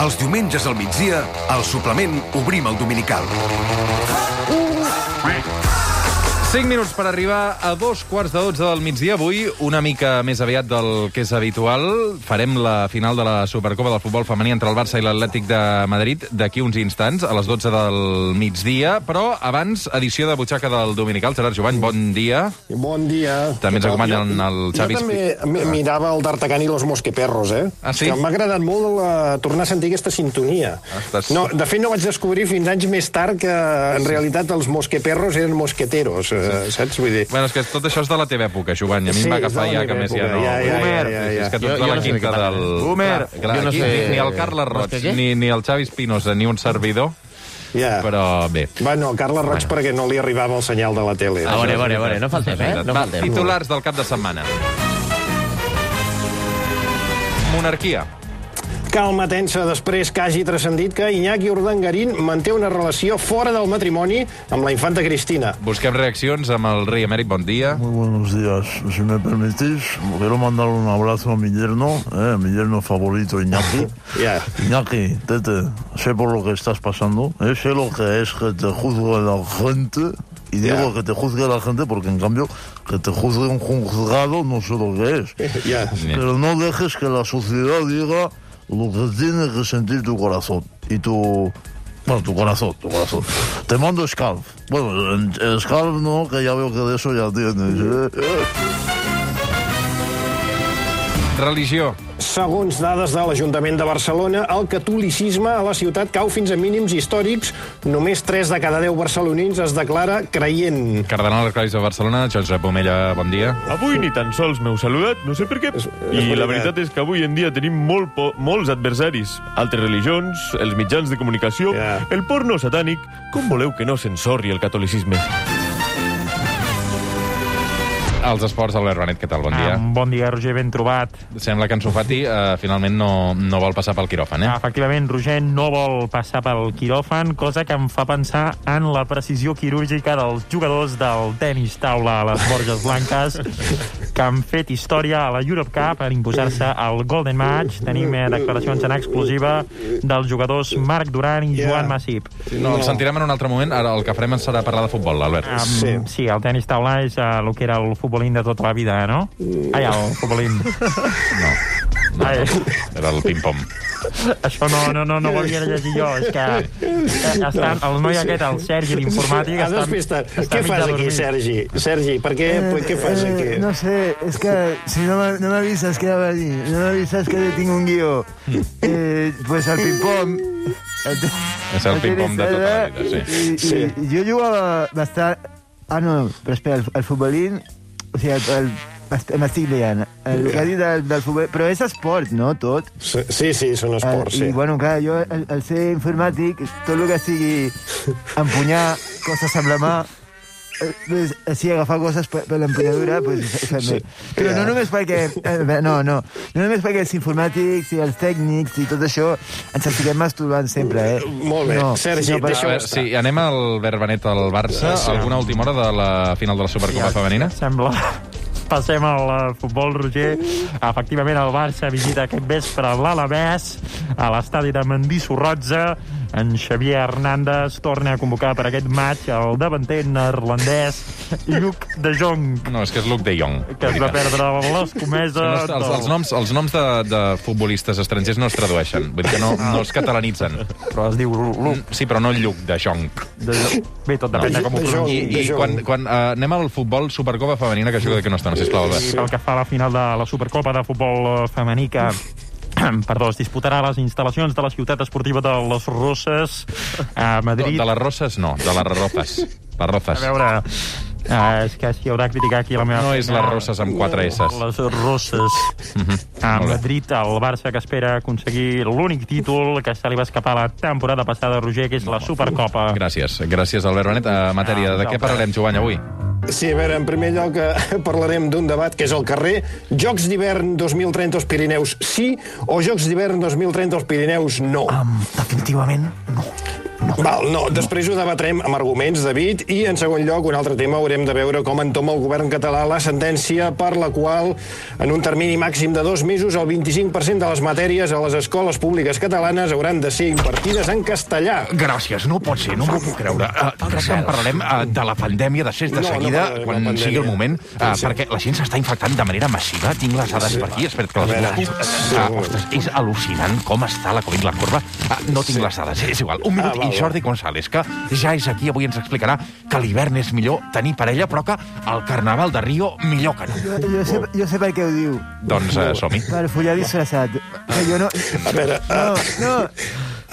Els diumenges al migdia, al suplement Obrim el Dominical. 5 minuts per arribar a dos quarts de 12 del migdia. Avui, una mica més aviat del que és habitual, farem la final de la Supercopa del futbol femení entre el Barça i l'Atlètic de Madrid d'aquí uns instants, a les 12 del migdia. Però abans, edició de butxaca del Dominical. Gerard Jovany, bon dia. Bon dia. També ens acompanyen el Xavi Jo també mi- mirava el d'Artacán i los Mosqueperros, eh? Ah, sí? Que m'ha agradat molt la, tornar a sentir aquesta sintonia. Ah, estàs- No, de fet, no vaig descobrir fins anys més tard que, en realitat, els Mosqueperros eren mosqueteros, eh, saps? Vull dir... Bueno, és que tot això és de la teva època, Jovany. A mi Sí, em va agafar ja que més ja no... ja, ja, Homer, ja, ja, ja. És que tu Jo- ets de la no sé quinta del... Homer, Clar, clar, jo no aquí sé- ni, ni el Carles Roig, Hòstia, què? ni, ni el Xavi Espinosa, ni un servidor, Ja. però bé. Bueno, Carles Roig perquè no li arribava el senyal de la tele. A veure, a veure, a veure, no faltem, eh? No Va, faltem. titulars del cap de setmana. Monarquia. Calma tensa després que hagi transcendit que Iñaki Urdangarín manté una relació fora del matrimoni amb la infanta Cristina. Busquem reaccions amb el rei emèrit. Bon dia. Muy buenos días. Si me permitís, quiero mandar un abrazo a mi yerno, eh, mi yerno favorito, Iñaki. Ja. Iñaki, tete, sé por lo que estás pasando, eh, sé lo que es que te juzgue la gente, y digo Ya. que te juzgue la gente porque, en cambio, que te juzgue un juzgado no sé lo que es. Ja. Pero no dejes que la sociedad diga lo que tiene que sentir tu corazón. Y tu... Bueno, tu corazón, tu corazón. Te mando Scalf. Bueno, en- en Scalf no, que ya veo que de eso ya tienes. ¿eh? Religió. Segons dades de l'Ajuntament de Barcelona, el catolicisme a la ciutat cau fins a mínims històrics. Només 3 de cada 10 barcelonins es declara creient. Cardenal Arcais de Barcelona. Josep Omella, bon dia. Avui ni tan sols m'heu saludat, no sé per què. És- és I la veritat. veritat és que avui en dia tenim molt po molts adversaris. Altres religions, els mitjans de comunicació, Ja. el porno satànic... Com voleu que no s'ensorri el catolicisme? Els esports, Albert Benet, què tal? Bon dia. Um, bon dia, Roger, ben trobat. Sembla que en Sofati eh, finalment no, no vol passar pel quiròfan, eh? Ah, efectivament, Roger no vol passar pel quiròfan, cosa que em fa pensar en la precisió quirúrgica dels jugadors del tenis taula a les Borges Blanques, que han fet història a la Europe Cup per imposar-se al Golden Match. Tenim eh, declaracions en exclusiva dels jugadors Marc Duran i. Joan Massip. No, el sentirem en un altre moment. Ara el que farem serà parlar de futbol, Albert. Um, Sí. sí. el tenis taula és uh, el que era el futbolín de tota la vida, no? Ai, el futbolín. No. no, Ai. Era el ping-pong. Això no, no, no, no ho havia de llegir jo. És que eh, estan, el noi aquest, el Sergi, l'informàtic, està, està Què fas aquí. Sergi? Sergi, per què, per què fas aquí? Eh, no sé, es que si no no me avisas que va allí, no me avisas que tengo un guío, eh, pues al ping-pong... És el ping-pong de tota la vida, sí. Y, Sí. y yo jugaba bastante... Ah, no, pero espera, el, el futbolín... O sigui, el, el, el m'estic liant. El que ha dit del, del futbol... Però és esport, no, tot? Sí, sí, són esports, Eh, sí. I, bueno, clar, jo, al, al ser informàtic, tot el que sigui empunyar coses amb la mà, eh, pues, sí, agafar coses per, per l'empunyadura, pues, fem bé. Però no només perquè... Eh, no, no. No només perquè els informàtics i els tècnics i tot això ens estiguem masturbant sempre, eh? Molt bé. No, Sergi, per- A deixa-ho veure, sí, anem al Berbenet al Barça. Alguna última hora de la final de la Supercopa femenina? Sembla. Passem al uh, futbol, Roger. Efectivament, el Barça visita aquest vespre l'Alavés a l'estadi de Mendissorrotza. En Xavier Hernández torna a convocar per aquest maig el davanter neerlandès Luc de Jong, No, és que és Luc de Jong. que es va perdre l'escomesa... No, els, els, noms, els noms de, de futbolistes estrangers no es tradueixen. Vull dir que no, no es catalanitzen. Però es diu Luc Sí, però no Lluc de Jong. de Bé, tot depèn de com ho De Jong. pronunciï. I, De i quan, quan uh, anem al futbol Supercopa femenina, que això de que no està, no, sisplau, Albert. Pel que fa a la final de la Supercopa de futbol femení que perdó, es disputarà a les instal·lacions de la ciutat esportiva de les Roses a Madrid. de les rosses, no, de les rofes. Les A rofes. veure, uh, és que s'hi haurà de criticar aquí la meva... No és les rosses amb quatre S. Les Roses. A Molt bé. Madrid, el Barça que espera aconseguir l'únic títol que se li va escapar la temporada passada, Roger, que és la Supercopa. Gràcies, gràcies, Albert Benet. A matèria, de què parlarem, Jovany, avui? Sí, a veure, en primer lloc eh, parlarem d'un debat que és el carrer. Jocs d'hivern 2030 als Pirineus sí o Jocs d'hivern 2030 als Pirineus no? Um, definitivament no. No. Val, no, després ho debatrem amb arguments, David, i en segon lloc, un altre tema, haurem de veure com entoma el govern català la sentència per la qual, en un termini màxim de dos mesos, el 25% de les matèries a les escoles públiques catalanes hauran de ser impartides en castellà. Gràcies, no pot ser, no m'ho puc creure. Uh, crec que en parlarem uh, de la pandèmia després de No, no seguida, de quan la sigui el pandèmia. moment, uh, Sí. perquè la gent s'està infectant de manera massiva. Tinc les dades per aquí, espera't que les sí. Uh, ostres, és al·lucinant com està la Covid, la corba. Uh, no tinc les dades, és igual. Un minut, Ah, val, i Jordi González, que ja és aquí, avui ens explicarà que l'hivern és millor tenir parella, però que el carnaval de Rio millor que no. Jo, jo, sé, jo sé per què ho diu. Doncs uh, som-hi. Per follar disfressat. Que Jo no, A veure, no, uh, no,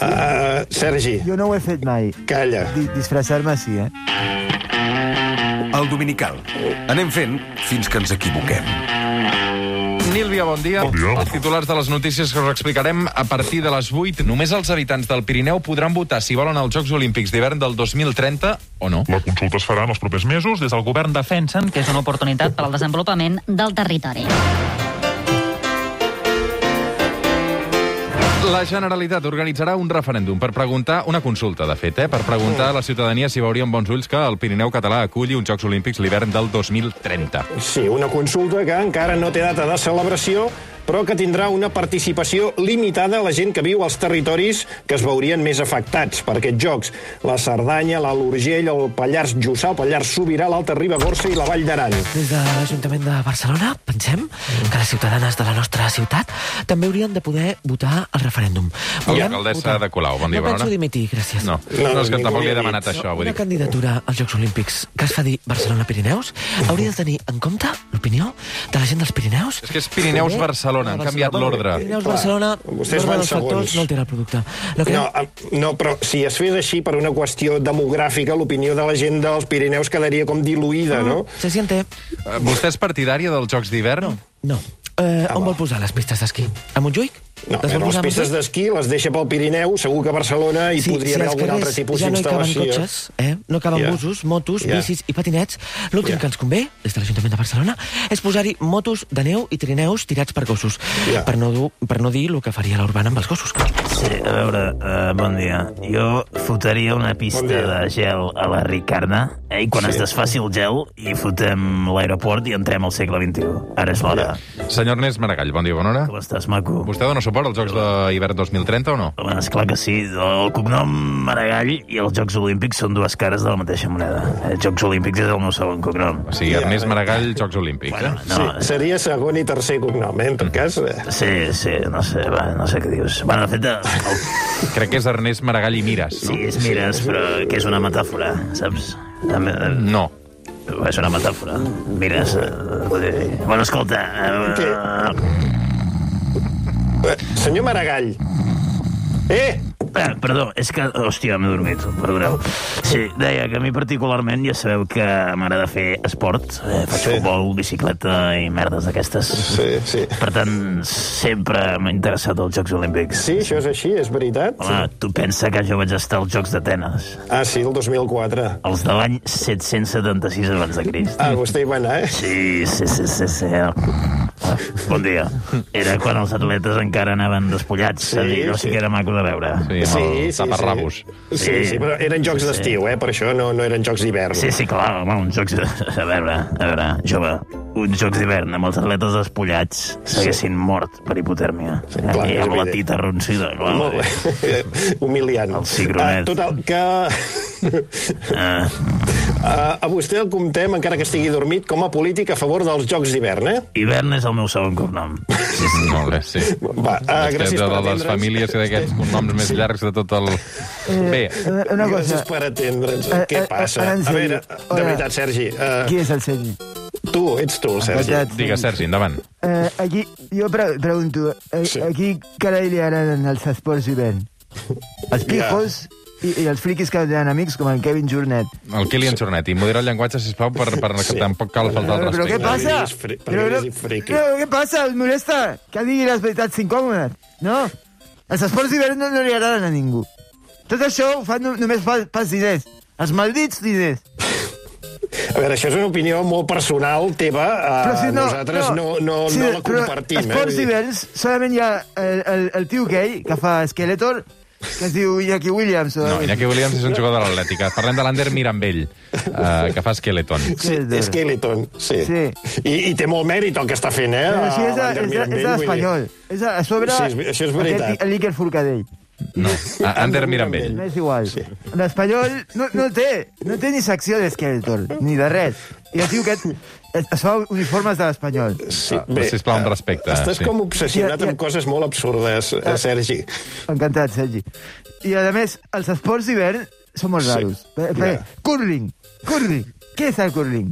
uh, Sergi, jo no ho he fet mai. calla. Di disfressar-me sí, eh? El Dominical. Anem fent fins que ens equivoquem. Nílvia, bon dia. Bon dia. Els titulars de les notícies que us explicarem a partir de les 8. Només els habitants del Pirineu podran votar si volen els Jocs Olímpics d'hivern del 2030 o no. La consulta es farà en els propers mesos. Des del govern defensen que és una oportunitat per al desenvolupament del territori. La Generalitat organitzarà un referèndum per preguntar, una consulta, de fet, eh, per preguntar a la ciutadania si veuria amb bons ulls que el Pirineu català aculli uns Jocs Olímpics l'hivern del 2030. Sí, una consulta que encara no té data de celebració, però que tindrà una participació limitada a la gent que viu als territoris que es veurien més afectats per aquests jocs. La Cerdanya, l'Alt Urgell, el Pallars Jussà, el Pallars Sobirà, l'Alta Ribagorça i la Vall d'Aran. Des de l'Ajuntament de Barcelona pensem que les ciutadanes de la nostra ciutat també haurien de poder votar al referèndum. Volem Alcaldessa votar. de Colau, bon dia, No bona penso hora. dimitir, gràcies. No, No, no, no és que tampoc li he demanat això. Vull Una dir candidatura als Jocs Olímpics que es fa dir Barcelona-Pirineus hauria de tenir en compte l'opinió de la gent dels Pirineus. És que és Pirineus-Barcelona, han canviat l'ordre. Pirineus-Barcelona, Vostès l'ordre van dels factors segons. no altera el producte. Lo que No, no, però si es fes així per una qüestió demogràfica, l'opinió de la gent dels Pirineus quedaria com diluïda, no? se siente... Eh, Vostè és partidària dels Jocs d'hivern? No. Eh, Ah, on va. vol posar les pistes d'esquí? A Montjuïc? No, Les les pistes d'esquí les deixa pel Pirineu, segur que a Barcelona hi podria haver als algun altre tipus ja no hi caben d'instal·lació. cotxes, eh? no caben Ja. busos, motos, Ja. bicis i patinets, l'últim Ja. que ens convé, des de l'Ajuntament de Barcelona, és posar-hi motos de neu i trineus tirats per gossos, Ja. per, no, dur, per no dir el que faria l'Urbana amb els gossos. Sí, a veure, uh, bon dia. Jo fotria una pista Bon dia. de gel a la Ricarda eh, i quan Sí. es desfaci el gel hi fotem l'aeroport i entrem al segle XXI. Ara és l'hora. Senyor Ernest Maragall, bon dia, bona hora. Com estàs, maco? Vostè dona suport als Jocs d'hivern 2030 o no? Home, esclar que sí. El cognom Maragall i els Jocs Olímpics són dues cares de la mateixa moneda. Els Jocs Olímpics és el meu segon cognom. O sigui, Ernest. Maragall, Jocs Olímpics. Bueno, eh? no, Sí, seria segon i tercer cognom, eh, en tot cas. eh. Sí, sí, no sé, va, no sé què dius. Bueno, de fet, el, Crec que és Ernest Maragall i Mires, no? sí, és mires, però que és una metàfora, saps? Eh, No. És una metàfora. Mires... Eh, bueno, escolta... Eh, Eh, Senyor Maragall. Eh! Eh, perdó, és que... Hòstia, m'he dormit, perdoneu. Sí, deia que a mi particularment ja sabeu que m'agrada fer esport. Eh, faig Sí. futbol, bicicleta i merdes d'aquestes. Sí, sí. Per tant, sempre m'ha interessat els Jocs Olímpics. Sí, això és així, és veritat. Home, tu pensa que jo vaig estar als Jocs d'Atenes, Ah, sí, el 2004. els de l'any 776 abans de Crist. Ah, vostè hi va anar, eh? Sí, sí, sí, sí, sí. Bon dia. Era quan els atletes encara anaven despullats, Sí, sí, a dir, no sé sí. què era maco de veure. Sí, amb el taparrabos. Sí, sí, sí, però eren jocs Sí. d'estiu, eh? Per això no, no eren jocs d'hivern. Sí, sí, clar, home, uns jocs... A veure, a veure, jove, uns jocs d'hivern amb els atletes despullats s'haguessin mort per hipotèrmia. Sí, clar, I amb la tita arroncida, clar. Molt bé. Humiliant. El cigronet. Ah, total, que... Ah, Uh, a vostè el comptem, encara que estigui dormit, com a polític a favor dels jocs d'hivern, eh? hivern és el meu segon cognom. Sí, sí. Molt bé, sí. Va, uh, gràcies de, per de les atendre'ns. famílies i d'aquests cognoms més llargs de tot el... Bé, Eh, Una cosa... Gràcies per atendre'ns. Eh, Què eh, passa? A veure, de Hola. veritat, Sergi, Qui uh, és el Sergi? tu, ets tu, Sergi. Veritat. digues, Sergi, endavant. Eh, aquí, jo pre pregunto, eh, Sí. aquí carai li agraden els esports d'hivern? Els pijos i, i els friquis que tenen amics com el Kevin Jornet. El Kilian Jornet, i modera el llenguatge, sisplau, per, per que Sí. tampoc cal faltar el Però què respecte. passa? fri- Però, és friqui. no, què passa? Els molesta que digui les veritats incòmodes, no? Els esports d'hivern no, no li agraden a ningú. Tot això ho fan no, només pels, diners. Els maldits diners. A veure, això és una opinió molt personal teva. Uh, Però si no, nosaltres no, no, sí, no la però compartim. Esports eh? d'hiverns, solament hi ha el, el, el tio gay que fa Skeletor que es diu Iñaki Williams. O... No, Iñaki Williams és un jugador de l'Atlètica. Parlem de l'Ander Mirambell, uh, que fa Skeleton. Sí, Skeleton, sí. Sí. I, I té molt mèrit el que està fent, eh? Però sí, és, l'Ander és, és, Mirambell, és l'espanyol. És a, a sobre... Sí, és- això és veritat. Aquest, l'Iker Forcadell. No, uh, Ander Mirambell. No és igual. Sí. L'espanyol no, no té, no té ni secció d'Skeletor, ni de res. I el tio aquest es, es fa uniformes de l'espanyol. Sí, Ah, sisplau, amb respecte, Estàs sí. com obsessionat Ja, ja. amb coses molt absurdes, eh, Sergi. Encantat, Sergi. I, a més, els esports d'hivern són molt Sí. raros. Per, per, curling, curling. Què és el curling?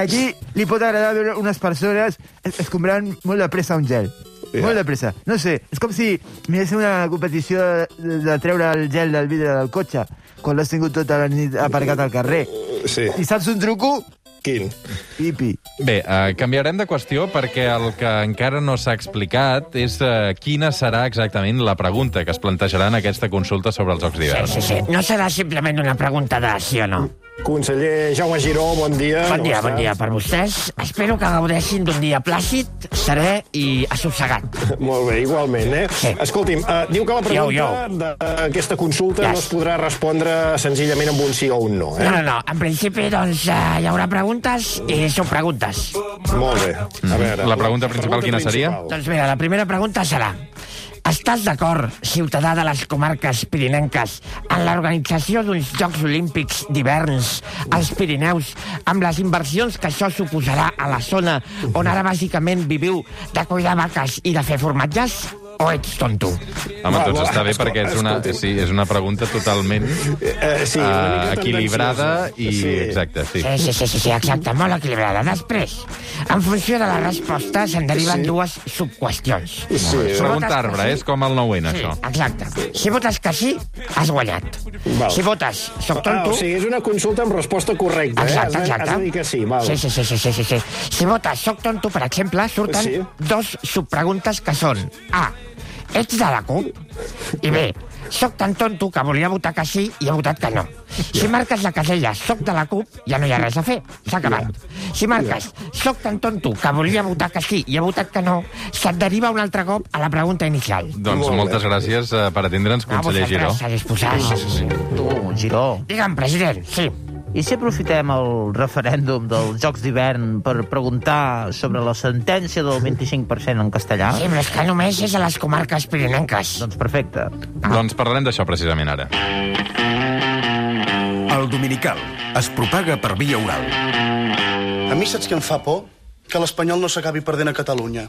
Aquí li pot agradar veure unes persones es- escombrant molt de pressa un gel. Ja. Molt de pressa. No sé, és com si mirés una competició de, de treure el gel del vidre del cotxe quan l'has tingut tota la nit aparcat al carrer. Sí. I saps un truco? Quin? Pipi. Bé, uh, canviarem de qüestió perquè el que encara no s'ha explicat és uh, quina serà exactament la pregunta que es plantejarà en aquesta consulta sobre els Jocs d'hivern. Sí, sí. No serà simplement una pregunta de sí o no. Conseller Jaume Giró, bon dia. Bon dia, bon dia per vostès. Espero que gaudeixin d'un dia plàcid, serè i assossegat. Molt bé, igualment, eh? Sí. Escolti'm, uh, diu que la pregunta d'aquesta consulta Yes. no es podrà respondre senzillament amb un sí o un no, eh? No, no, no. En principi, doncs, eh, hi haurà preguntes i subpreguntes. Molt bé. A veure, La pregunta principal quina seria? principal. Doncs mira, la primera pregunta serà... Estàs d'acord, ciutadà de les comarques pirinenques, en l'organització d'uns Jocs Olímpics d'hiverns als Pirineus, amb les inversions que això suposarà a la zona on ara bàsicament viviu de cuidar vaques i de fer formatges? O ets tonto? Home, doncs està bé perquè és una, sí, és una pregunta totalment Eh, sí, una mica uh, equilibrada i... Sí. Exacte, sí. Sí, sí, sí, sí, sí, exacte, molt equilibrada. Després, en funció de la resposta, se'n deriven Sí. dues subqüestions. Sí. Si Pregunta votes arbre, que és com el 9-N, Sí, això. exacte. Si votes que sí, has guanyat. Val. Si votes soc Ah, tonto... o sigui, és una consulta amb resposta correcta, Exacte, eh? Has de, exacte. has de dir que sí, val. Sí, sí, sí, sí, sí, sí, sí. Si votes soc tonto, per exemple, surten Sí. dos subpreguntes que són A. Ets de la CUP? I B. Soc tan tonto que volia votar que sí i he votat que no. Si marques la casella soc de la CUP, ja no hi ha res a fer. S'ha acabat. Si marques soc tan tonto que volia votar que sí i he votat que no, se't deriva un altre cop a la pregunta inicial. Doncs Molt bé. moltes gràcies uh, per atendre'ns, A conseller Giró. vosaltres, a disposar. Tu, Giró, Digue'm, president, sí. I si aprofitem el referèndum dels Jocs d'hivern per preguntar sobre la sentència del 25% en castellà? Sí, però és que només és a les comarques pirinenques. Doncs perfecte. Doncs parlarem d'això precisament ara. El dominical es propaga per via oral. A mi saps què em fa por? Que l'espanyol no s'acabi perdent a Catalunya.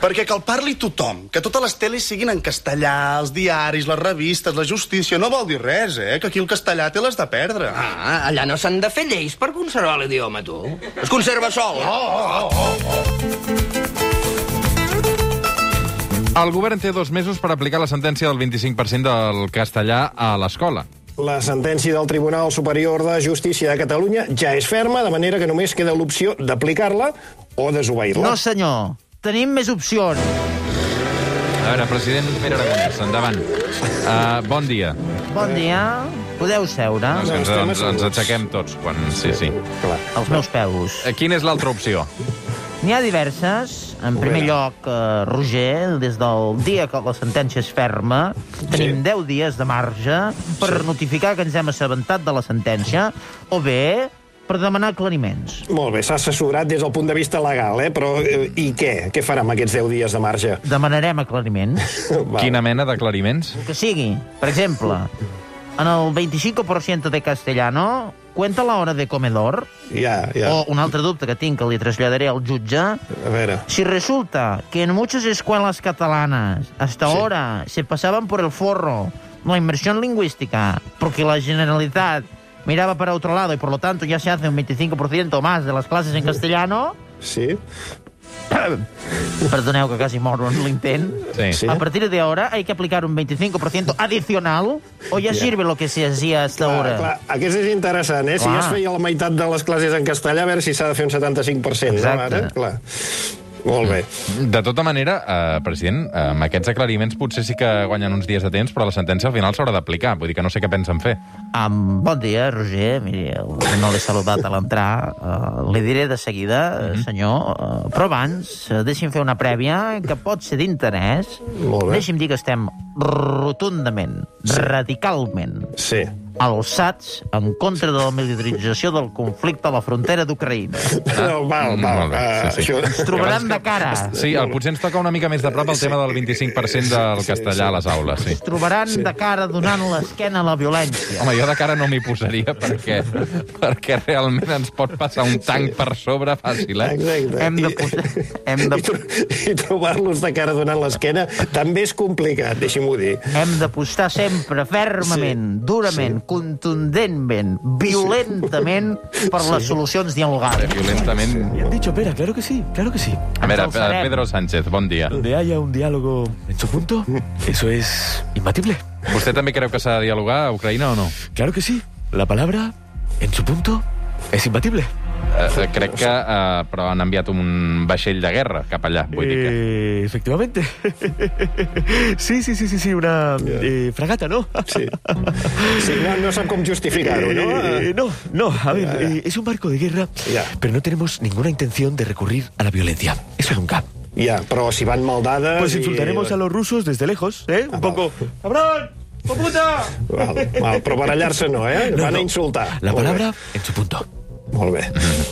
Perquè que el parli tothom, que totes les teles siguin en castellà, els diaris, les revistes, la justícia, no vol dir res, eh? Que aquí el castellà té les de perdre. Ah, allà no s'han de fer lleis per conservar l'idioma, tu. Es conserva sol. Oh, oh, oh, oh. El govern té dos mesos per aplicar la sentència del 25% del castellà a l'escola. La sentència del Tribunal Superior de Justícia de Catalunya ja és ferma, de manera que només queda l'opció d'aplicar-la o desobeir-la. No, senyor. Tenim més opcions. A veure, president Pere Aragonès, endavant. Uh, bon dia. Bon dia. Podeu seure. No, és que ens, ens, ens aixequem tots quan... Sí, sí. Clar. Els meus peus. Eh, Quina és l'altra opció? N'hi ha diverses. En primer lloc, eh, Roger, des del dia que la sentència és ferma, tenim 10 dies de marge per notificar que ens hem assabentat de la sentència, o bé per demanar aclariments. Molt bé, s'ha assessorat des del punt de vista legal, eh? Però eh, i què? Què farà amb aquests 10 dies de marge? Demanarem aclariments. Quina mena d'aclariments? El que sigui. Per exemple, en el 25% de castellano, cuenta la hora de comedor? Ja, ja. O un altre dubte que tinc, que li traslladaré al jutge. A veure... Si resulta que en muchas escuelas catalanas hasta Sí. ahora se pasaban por el forro la inmersión lingüística porque la Generalitat miraba para otro lado y por lo tanto ya se hace un 25% más de las clases en castellano... Sí? Perdoneu que quasi moro en l'intent. Sí. A partir de ahora hay que aplicar un 25% adicional o ya Ya. sirve lo que se hacía hasta Clar, ahora. clar, aquest és interessant, eh? Si Clar. ja es feia la meitat de les classes en castellà, a veure si s'ha de fer un 75%, Exacte. no, ara? Clar. Molt bé. De tota manera, eh, president, eh, amb aquests aclariments potser sí que guanyen uns dies de temps, però la sentència al final s'haurà d'aplicar. Vull dir que no sé què pensen fer. Um, bon dia, Roger. Miri, no l'he saludat a l'entrar. Uh, li diré de seguida, mm -hmm. senyor. Uh, però abans, uh, deixi'm fer una prèvia que pot ser d'interès. Deixi'm dir que estem rotundament, sí. radicalment, sí. Alçats en contra de la militarització del conflicte a la frontera d'Ucraïna. No, val, val. Molt bé, Uh, sí, sí. això- Ens trobaran de cara. Sí, el, potser ens toca una mica més de prop el tema del 25% del castellà a les aules, sí. Ens trobaran de cara donant l'esquena a la violència. Home, jo de cara no m'hi posaria perquè, perquè realment ens pot passar un tanc per sobre fàcil, eh? Exacte. Hem de I- posar... Hem de, I, i trobar-los de cara donant l'esquena també és complicat, deixi-m'ho dir. hem d'apostar sempre fermament, durament, contundentment, violentament per les solucions dialogades. Violentament... Bien dicho, Pera, claro que sí, claro que sí. A veure. Pedro Sánchez, bon dia. Donde haya un diálogo en su punto, eso es imbatible. Vostè també creu que s'ha de dialogar a Ucraïna o no? Claro que sí. La palabra en su punto es imbatible. Eh, crec que, eh, però han enviat un vaixell de guerra cap allà, vull dir que... Eh, efectivamente. sí, sí, sí, sí, sí, una eh, fragata, ¿no? Sí. Sí, no, no sap com justificar-ho, no? Eh, no, no, a ver, Ya, ya. eh, es un barco de guerra, Ya. pero no tenemos ninguna intención de recurrir a la violencia. Eso nunca. Ja, però si van mal dades... Pues i- insultaremos a los rusos desde lejos, ¿eh? Un poco... ¡Cabrón! ¡Oh, puta! Val, val, però barallar-se no, eh? No, Van a no. insultar. La palabra en su punto. Molt bé.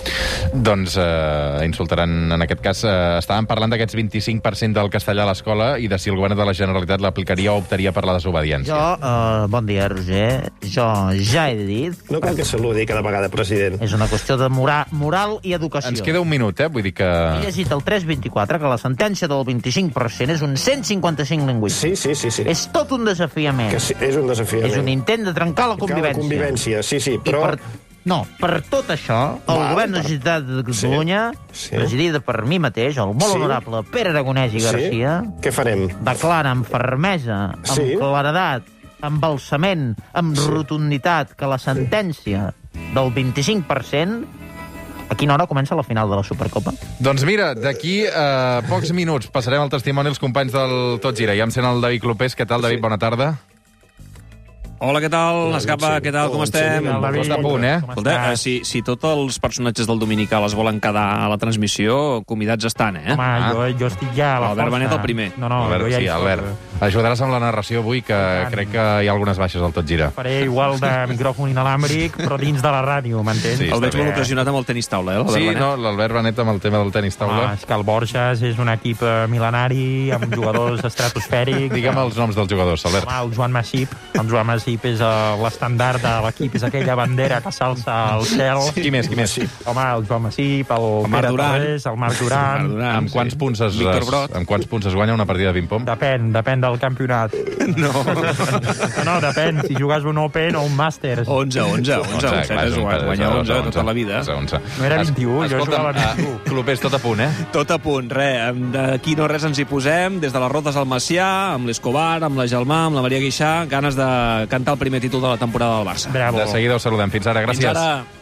Doncs eh, insultaran, en aquest cas, eh, estàvem parlant d'aquests 25% del castellà a l'escola i de si el govern de la Generalitat l'aplicaria o optaria per la desobediència. Jo, uh, bon dia, Roger, jo ja he dit... No cal que saludi cada vegada, president. És una qüestió de mora moral i educació. Ens queda un minut, eh? Vull dir que... He llegit el 324, que la sentència del 25% és un 155 lingüístic. Sí, sí, sí. sí. És tot un desafiament. Que sí, és un desafiament. És un intent de trencar la Trencar convivència. La convivència, sí, sí, però... I per, no, per tot això, el Val, govern de la Generalitat de Catalunya, Sí. presidida per mi mateix, el molt Sí. honorable Pere Aragonès i Garcia, Sí? Què farem? declara amb fermesa, amb Sí. claredat, amb balsament, amb rotunditat, que la sentència del 25% a quina hora comença la final de la Supercopa? Doncs mira, d'aquí a pocs minuts passarem el testimoni als companys del Tot Gira. Ja em sent el David Clopés. Què tal, David? Bona tarda. Hola, què tal? Escapa, què tal? Com estem? Tot a punt, eh? Escolta, eh, si, si tots els personatges del Dominical es volen quedar a la transmissió, convidats estan, eh? Home, jo, jo estic ja a la Albert força. Benet el primer. No, no, Albert, jo ja sí. Albert. Ajudaràs amb la narració avui, que crec que hi ha algunes baixes al Tot Gira. Faré igual de micròfon inalàmbric, però dins de la ràdio, m'entens? Sí, El veig molt bé. ocasionat amb el tenis taula, eh? l'Albert Sí, Benet? no, l'Albert Benet amb el tema del tenis taula. Home, és que el Borges és un equip eh, mil·lenari amb jugadors estratosfèrics. Digue'm els noms dels jugadors, Albert. Home, el Joan Massip. El Joan Massip és eh, l'estandard de l'equip, és aquella bandera que s'alça al cel. Qui més, qui més? Home, el Joan Massip, el, El Marc Pere Duran. Torres, el Marc Duran. Duran, Amb quants, sí. punts es, es, amb quants punts es guanya una partida de ping-pong? Depèn, depèn del campionat. No. No, no, depèn. Si jugues un Open o un Màsters. 11, 11, 11. 11 clar, és un- guanya 11 tota la vida. 11, 11. No era 21, jo Escolta'm, jugava eh, 21. Clopés, tot a punt, eh? Tot a punt, res. D'aquí no res ens hi posem, des de les Rotes al Macià, amb l'Escobar, amb la Gelmà, amb la Maria Guixà, ganes de cantar el primer títol de la temporada del Barça. Bravo. De seguida us saludem. Fins ara, gràcies. Fins ara.